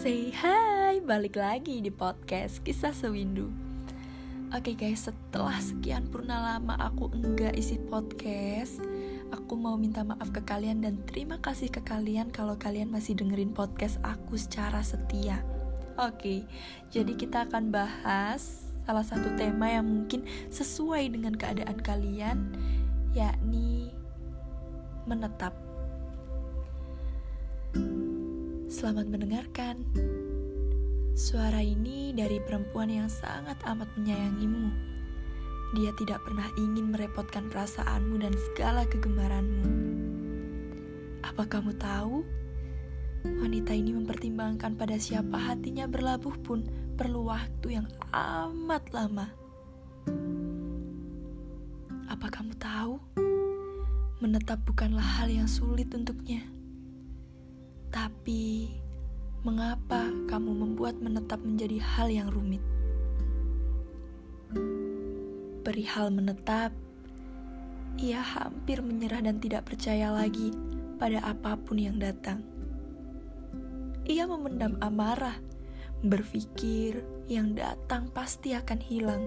Say hi, balik lagi di podcast Kisah Sewindu. Oke guys, setelah sekian purna lama aku enggak isi podcast Aku mau minta maaf ke kalian dan terima kasih ke kalian kalau kalian masih dengerin podcast aku secara setia. Oke, jadi kita akan bahas salah satu tema yang mungkin sesuai dengan keadaan kalian Yakni menetap Selamat mendengarkan. Suara ini dari perempuan yang sangat amat menyayangimu. Dia tidak pernah ingin merepotkan perasaanmu dan segala kegemaranmu. Apa kamu tahu? Wanita ini mempertimbangkan pada siapa hatinya berlabuh pun perlu waktu yang amat lama. Apa kamu tahu? Menetap bukanlah hal yang sulit untuknya tapi, mengapa kamu membuat menetap menjadi hal yang rumit? Perihal menetap, ia hampir menyerah dan tidak percaya lagi pada apa pun yang datang. Ia memendam amarah, berpikir yang datang pasti akan hilang.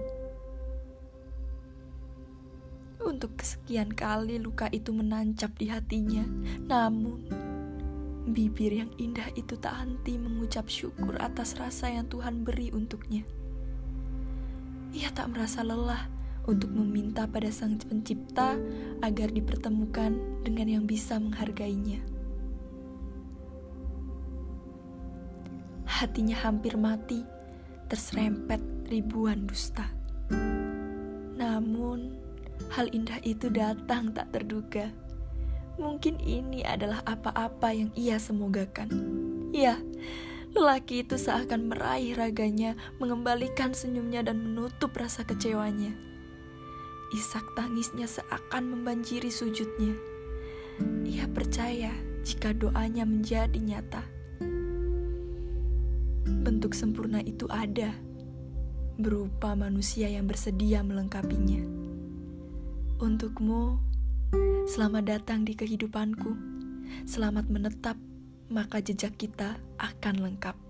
Untuk kesekian kali luka itu menancap di hatinya, namun Bibir yang indah itu tak henti mengucap syukur atas rasa yang Tuhan beri untuknya. Ia tak merasa lelah untuk meminta pada Sang Pencipta agar dipertemukan dengan yang bisa menghargainya. Hatinya hampir mati, terserempet ribuan dusta. Namun, hal indah itu datang tak terduga Mungkin ini adalah apa-apa yang ia semogakan. Ya, lelaki itu seakan meraih raganya, mengembalikan senyumnya dan menutup rasa kecewanya. Isak tangisnya seakan membanjiri sujudnya. Ia percaya jika doanya menjadi nyata. Bentuk sempurna itu ada, berupa manusia yang bersedia melengkapinya. Untukmu, Selamat datang di kehidupanku. Selamat menetap, maka jejak kita akan lengkap.